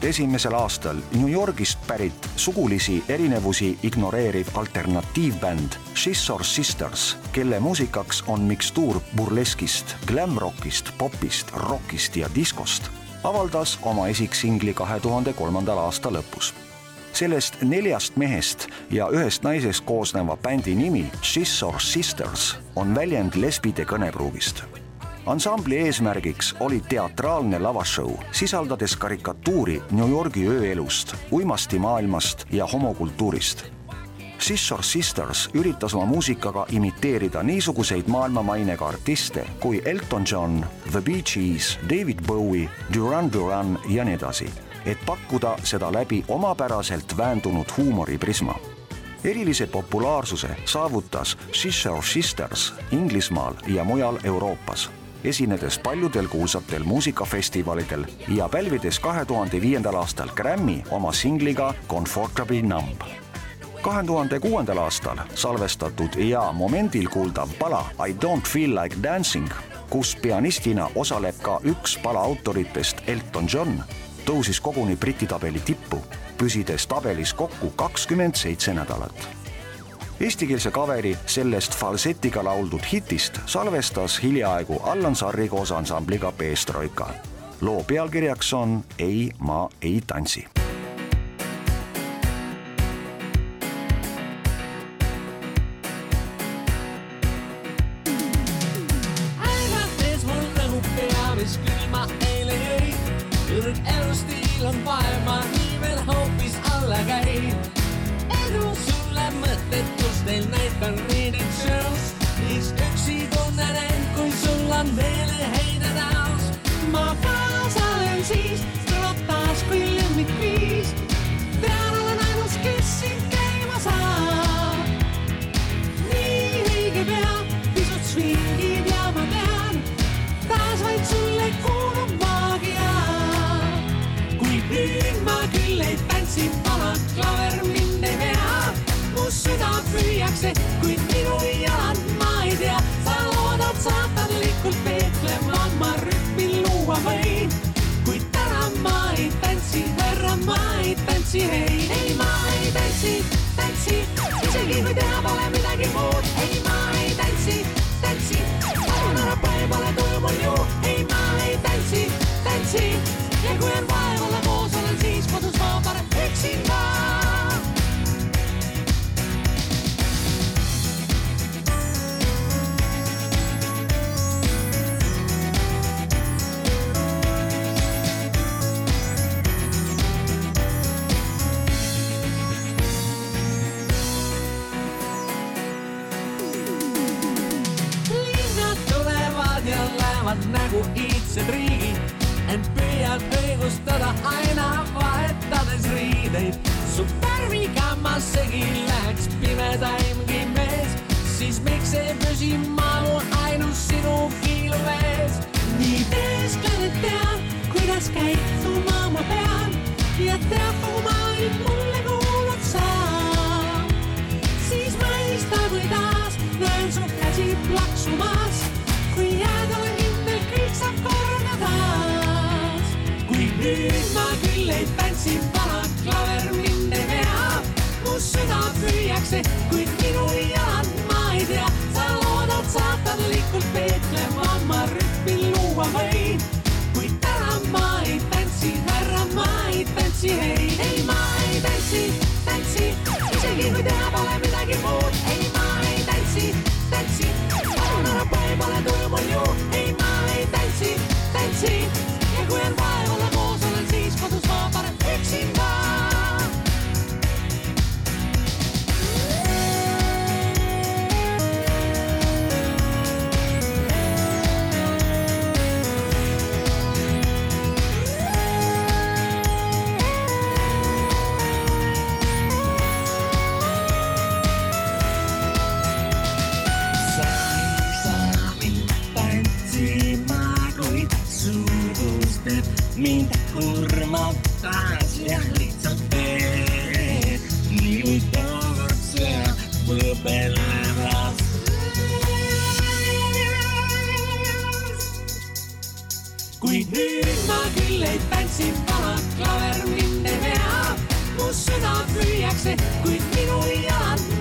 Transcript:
tuhande esimesel aastal New Yorgist pärit sugulisi erinevusi ignoreeriv alternatiivbänd Scissor Sisters, kelle muusikaks on mikstuur burleskist, glam-rockist, popist, rockist ja diskost, avaldas oma esiksingli kahe tuhande kolmandal aasta lõpus. Sellest neljast mehest ja ühest naisest koosneva bändi nimi Scissor Sisters on väljend lesbide kõnepruugist ansambli eesmärgiks oli teatraalne lavashow, sisaldades karikatuuri New Yorgi ööelust, uimastimaailmast ja homokultuurist. Scissor Sisters üritas oma muusikaga imiteerida niisuguseid maailmamainega artiste kui Elton John, The Bee Gees, David Bowie, Duran Duran ja nii edasi, et pakkuda seda läbi omapäraselt väändunud huumoriprisma erilise populaarsuse saavutas Scissor Sisters Inglismaal ja mujal Euroopas esinedes paljudel kuulsatel muusikafestivalidel ja pälvides kahe tuhande viiendal aastal Grammy oma singliga Comfortably Numb. kahe tuhande kuuendal aastal salvestatud ja momendil kuuldav pala I don't feel like dancing, kus pianistina osaleb ka üks pala autoritest Elton John, tõusis koguni Briti tabeli tippu, püsides tabelis kokku kakskümmend seitse nädalat eestikeelse kaveri sellest falsetiga lauldud hitist salvestas hiljaaegu Allan Sarri koos ansambliga Peestroika. loo pealkirjaks on Ei, ma ei tantsi mis külma eile jõi. ürg elustiil on vaeva, nii veel hoopis alla käib mõttetus teil näitan reading shows. siis üksi tunnen end, kui sul on meeleheide ei elavad nägu iidsed riigid, ent püüad õigustada aina vahetades riideid. su värviga ma segi läheks pimedaimgi mees, siis miks ei püsi ma mu ainus sinu kiilu ees? nii teesklen, et tean, kuidas käituma ma pean ja tead, ma küll ei tantsi, vana klaver mind ei vea. mu süda püüakse, kuid minu jalad ma ei tea. sa loodad saatanlikult peetlema, ma rütmi luua võin. kuid täna ma ei tantsi, härra, ma ei tantsi, ei, ei, ma ei tantsi, tantsi. isegi kui teha pole midagi muud, ei, ma ei tantsi, tantsi. palun ära põe, pole tuju mul ju, ei, ma ei tantsi, tantsi. Mind kurmab taas ja lihtsalt teed. tookord see võbelevas. kuid nüüd ma küll ei tantsi, vana klaver mind ei vea. mu süda püüakse, kuid minu jalad